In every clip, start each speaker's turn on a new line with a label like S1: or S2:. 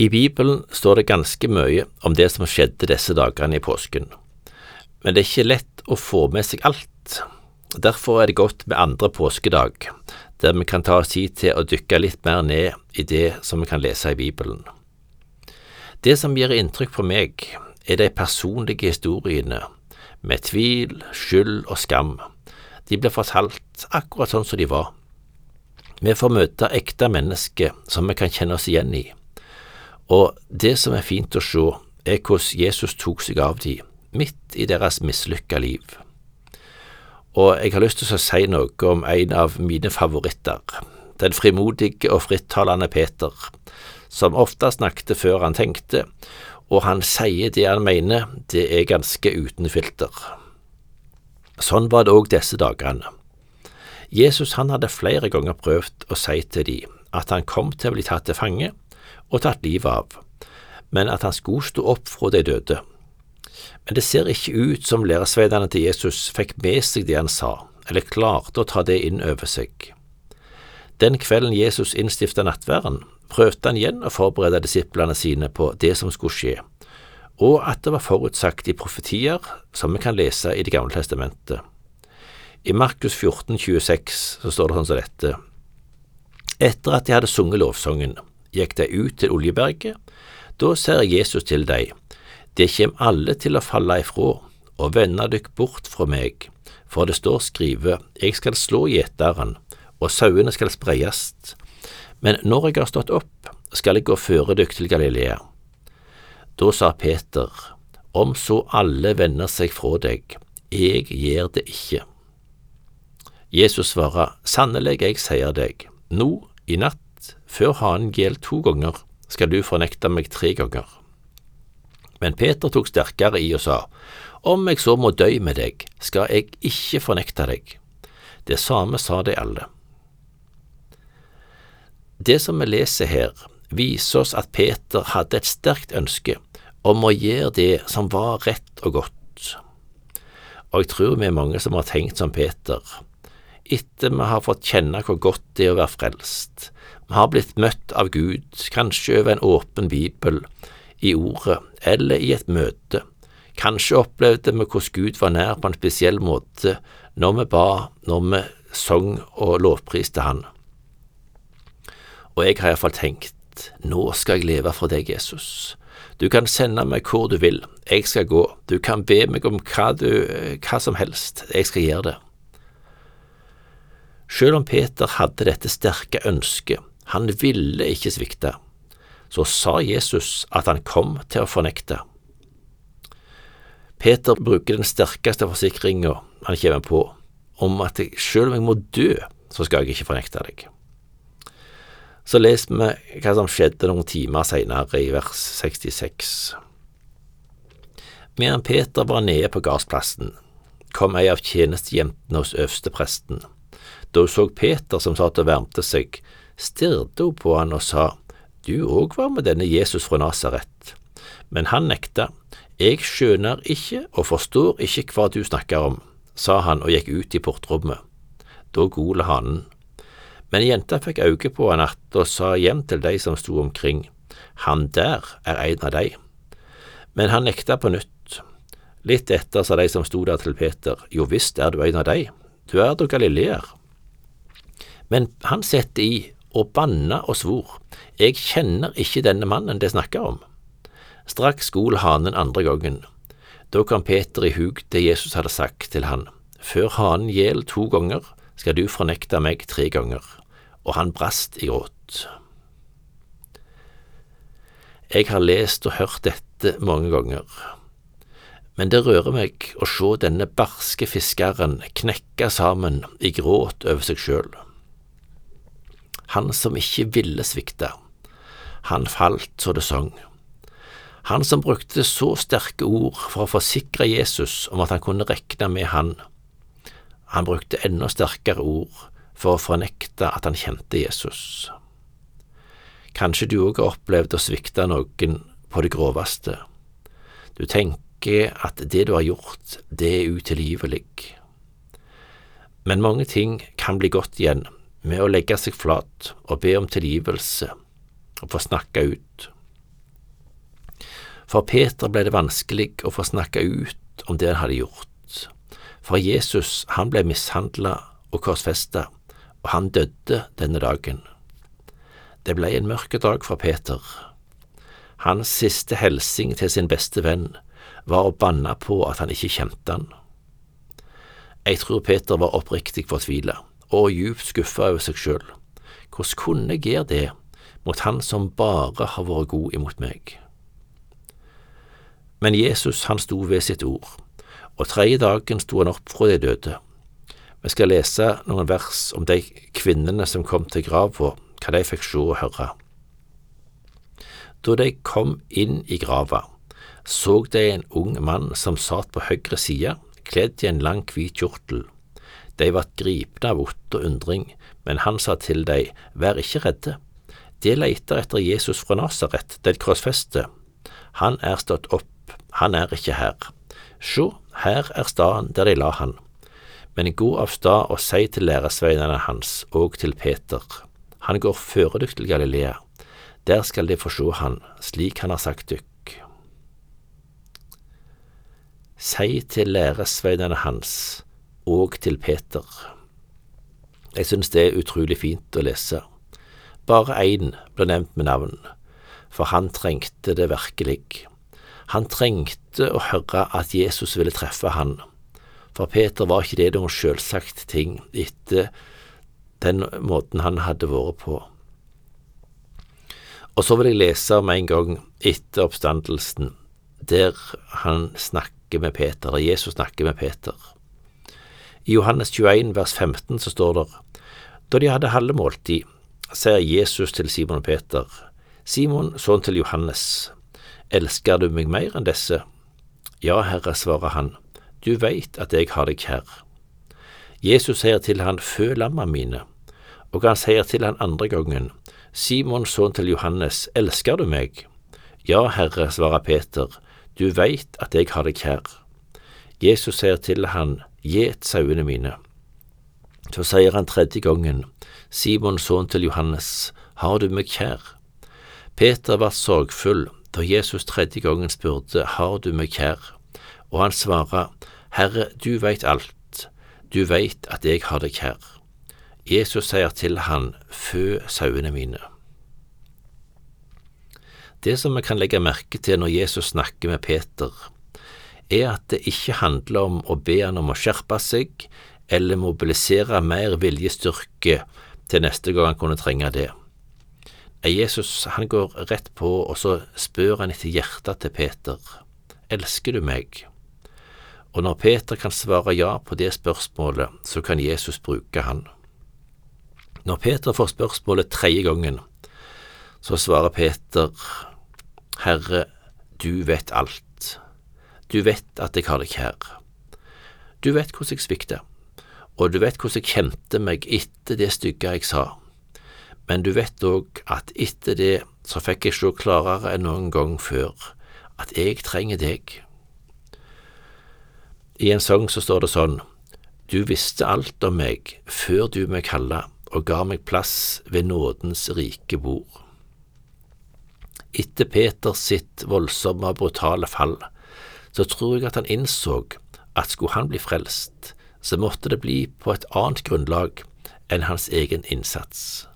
S1: I Bibelen står det ganske mye om det som skjedde disse dagene i påsken, men det er ikke lett å få med seg alt. Derfor er det godt med andre påskedag, der vi kan ta oss tid til å dykke litt mer ned i det som vi kan lese i Bibelen. Det som gir inntrykk på meg, er de personlige historiene, med tvil, skyld og skam. De blir fortalt akkurat sånn som de var. Vi får møte ekte mennesker som vi kan kjenne oss igjen i og det som er fint å se, er hvordan Jesus tok seg av de, midt i deres mislykka liv. Og jeg har lyst til å si noe om en av mine favoritter, den frimodige og frittalende Peter, som ofte snakket før han tenkte, og han sier det han mener, det er ganske uten filter. Sånn var det òg disse dagene. Jesus han hadde flere ganger prøvd å si til de at han kom til å bli tatt til fange, og tatt livet av, men at han skulle stå opp fra de døde. Men det ser ikke ut som læresveidene til Jesus fikk med seg det han sa, eller klarte å ta det inn over seg. Den kvelden Jesus innstifta nattverden, prøvde han igjen å forberede disiplene sine på det som skulle skje, og at det var forutsagt i profetier som vi kan lese i Det gamle testamentet. I Markus 14, 26 så står det sånn som dette. Etter at de hadde sunget lovsangen, gikk de ut til Oljeberget. Da ser Jesus til deg, det kjem alle til å falle ifrå, og vende dykk bort fra meg, for det står skrive, jeg skal slå gjeteren, og sauene skal spreiast. Men når jeg har stått opp, skal jeg gå føre dykk til Galilea. Da sa Peter, om så alle vender seg fra deg, jeg gjør det ikke. Jesus svarer, sannelig jeg sier deg, nå i natt før hanen gjeld to ganger, skal du fornekte meg tre ganger. Men Peter tok sterkere i og sa, Om jeg så må dø med deg, skal jeg ikke fornekte deg. Det samme sa de alle. Det som vi leser her, viser oss at Peter hadde et sterkt ønske om å gjøre det som var rett og godt. Og jeg tror vi er mange som har tenkt som Peter, etter vi har fått kjenne hvor godt det er å være frelst, vi har blitt møtt av Gud, kanskje over en åpen bibel, i ordet eller i et møte. Kanskje opplevde vi hvordan Gud var nær på en spesiell måte når vi ba, når vi sang og lovpriste Han. Og jeg har iallfall tenkt, nå skal jeg leve for deg, Jesus. Du kan sende meg hvor du vil, jeg skal gå, du kan be meg om hva, du, hva som helst, jeg skal gjøre det. Selv om Peter hadde dette sterke ønsket, han ville ikke svikte. Så sa Jesus at han kom til å fornekte. Peter bruker den sterkeste forsikringa han kommer på, om at selv om jeg må dø, så skal jeg ikke fornekte deg. Så leser vi hva som skjedde noen timer senere, i vers 66. Medan Peter var nede på gardsplassen, kom ei av tjenestejentene hos øverstepresten. Da hun så Peter som satt og varmte seg, stirret hun på han og sa, Du òg var med denne Jesus fra Nasaret. Men han nekta. Jeg skjønner ikke og forstår ikke hva du snakker om, sa han og gikk ut i portrommet. Da gole hanen. Men jenta fikk øye på han att og sa hjem til de som sto omkring, han der er en av de. Men han nekta på nytt. Litt etter sa de som sto der til Peter, jo visst er du en av de, du er da galileer. Men han setter i og banna og svor, jeg kjenner ikke denne mannen det snakker om. Straks skol hanen andre gangen. Da kom Peter i hug det Jesus hadde sagt til han, før hanen gjel to ganger, skal du fornekte meg tre ganger, og han brast i gråt. Jeg har lest og hørt dette mange ganger, men det rører meg å se denne barske fiskeren knekke sammen i gråt over seg sjøl han som ikke ville svikte. Han falt så det sang. Han som brukte så sterke ord for å forsikre Jesus om at han kunne regne med han. Han brukte enda sterkere ord for å fornekte at han kjente Jesus. Kanskje du òg har opplevd å svikte noen på det groveste. Du tenker at det du har gjort, det er utilgivelig. Men mange ting kan bli godt igjen med å legge seg flat og be om tilgivelse og få snakke ut. For Peter ble det vanskelig å få snakke ut om det han hadde gjort. For Jesus, han ble mishandla og korsfesta, og han døde denne dagen. Det ble en mørk dag for Peter. Hans siste hilsing til sin beste venn var å banne på at han ikke kjente han. Jeg tror Peter var oppriktig fortvila og djupt skuffa over seg sjøl. Hvordan kunne jeg gjøre det mot han som bare har vært god imot meg? Men Jesus han sto ved sitt ord, og tredje dagen sto han opp fra de døde. Vi skal lese noen vers om de kvinnene som kom til grava, hva de fikk se og høre. Da de kom inn i grava, så de en ung mann som satt på høyre side, kledd i en lang, hvit kjortel. De var gripne av vott og undring, men han sa til dem, vær ikke redde. De leiter etter Jesus fra Nasaret, den krossfeste. Han er stått opp, han er ikke her. Sjå, her er staden der de la han. Men gå av stad og si til læresveinene hans og til Peter. Han går føre dykk til Galilea. Der skal de få sjå han, slik han har sagt dykk. Si til læresveinene hans og til Peter. Jeg synes det er utrolig fint å lese. Bare én ble nevnt med navn, for han trengte det virkelig. Han trengte å høre at Jesus ville treffe han. For Peter var ikke det noen selvsagt ting etter den måten han hadde vært på. Og så vil jeg lese om en gang etter oppstandelsen, der han snakker med Peter, Jesus snakker med Peter. I Johannes 21 vers 15 så står det Da de hadde halve måltid, sier Jesus til Simon og Peter, Simon, sønn til Johannes, elsker du meg mer enn disse? Ja, Herre, svarer han, du veit at jeg har deg kjær. Jesus sier til han, fø lamma mine, og han sier til han andre gangen, Simon, sønn til Johannes, elsker du meg? Ja, Herre, svarer Peter, du veit at jeg har deg kjær. Jesus sier til han, Gjet sauene mine. Så sier han tredje gangen, Simon, sønn til Johannes, har du meg kjær? Peter var sorgfull da Jesus tredje gangen spurte, Har du meg kjær? Og han svarer, Herre, du veit alt, du veit at jeg har deg kjær. Jesus sier til han, Fø sauene mine. Det som vi kan legge merke til når Jesus snakker med Peter, er at det ikke handler om å be han om å skjerpe seg eller mobilisere mer viljestyrke til neste gang han kunne trenge det. Jesus han går rett på, og så spør han etter hjertet til Peter. Elsker du meg? Og når Peter kan svare ja på det spørsmålet, så kan Jesus bruke han. Når Peter får spørsmålet tredje gangen, så svarer Peter Herre, du vet alt. Du vet at jeg har deg kjær. Du vet hvordan jeg svikter, og du vet hvordan jeg kjente meg etter det stygge jeg sa. Men du vet òg at etter det så fikk jeg se klarere enn noen gang før at jeg trenger deg. I en sang så står det sånn, Du visste alt om meg før du meg kalla og ga meg plass ved nådens rike bord. Etter Peters sitt voldsomme og brutale fall, så tror jeg at han innså at skulle han bli frelst, så måtte det bli på et annet grunnlag enn hans egen innsats.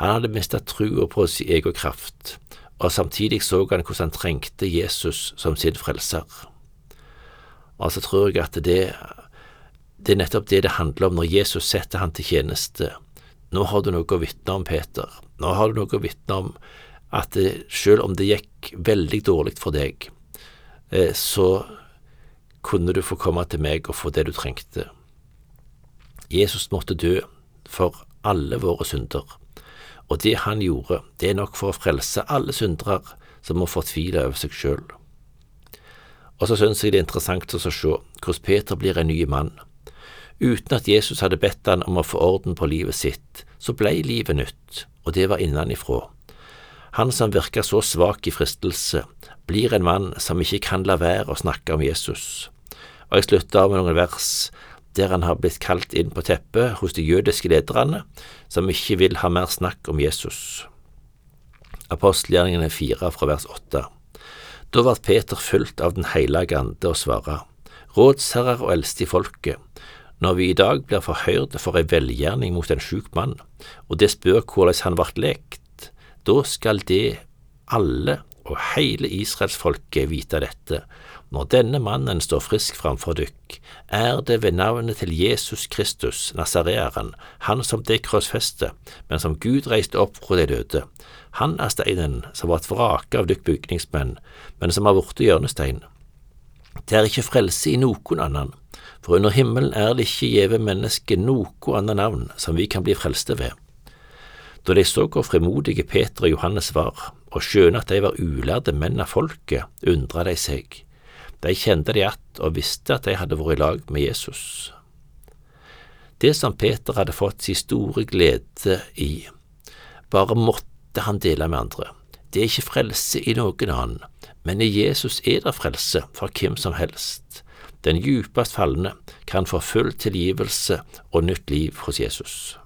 S1: Han hadde mistet trua på sin egen kraft, og samtidig så han hvordan han trengte Jesus som sin frelser. Og så tror jeg at det, det er nettopp det det handler om når Jesus setter han til tjeneste. Nå har du noe å vitne om, Peter. Nå har du noe å vitne om at selv om det gikk veldig dårlig for deg, så kunne du få komme til meg og få det du trengte. Jesus måtte dø for alle våre synder, og det han gjorde, det er nok for å frelse alle syndere som må fortvile over seg sjøl. Og så synes jeg det er interessant å se hvordan Peter blir en ny mann. Uten at Jesus hadde bedt han om å få orden på livet sitt, så ble livet nytt, og det var innenifra. Han som virker så svak i fristelse, blir en mann som ikke kan la være å snakke om Jesus. Og jeg slutter med noen vers der han har blitt kalt inn på teppet hos de jødiske lederne, som ikke vil ha mer snakk om Jesus. Apostelgjerningene fire fra vers åtte. Da ble Peter fulgt av Den hellige ande og svara, Rådsherrer og eldste i folket, når vi i dag blir forhørte for ei velgjerning mot en sjuk mann, og det spør hvordan han vart lekt, da skal det alle og hele israelsfolket vite dette, når denne mannen står frisk framfor dykk, er det ved navnet til Jesus Kristus, nasareeren, han som det krossfeste, men som Gud reiste opp fra de døde. Han er steinen som ble vraket av dykk bygningsmenn, men som har blitt hjørnestein. Det er ikke frelse i noen annen, for under himmelen er det ikke gjeve mennesket noe annet navn som vi kan bli frelste ved. Da de så hvor frimodige Peter og Johannes var, og skjønne at de var ulærde menn av folket, undra de seg. De kjente de att og visste at de hadde vært i lag med Jesus. Det som Peter hadde fått sin store glede i, bare måtte han dele med andre. Det er ikke frelse i noen annen, men i Jesus er det frelse for hvem som helst. Den djupest falne kan få full tilgivelse og nytt liv hos Jesus.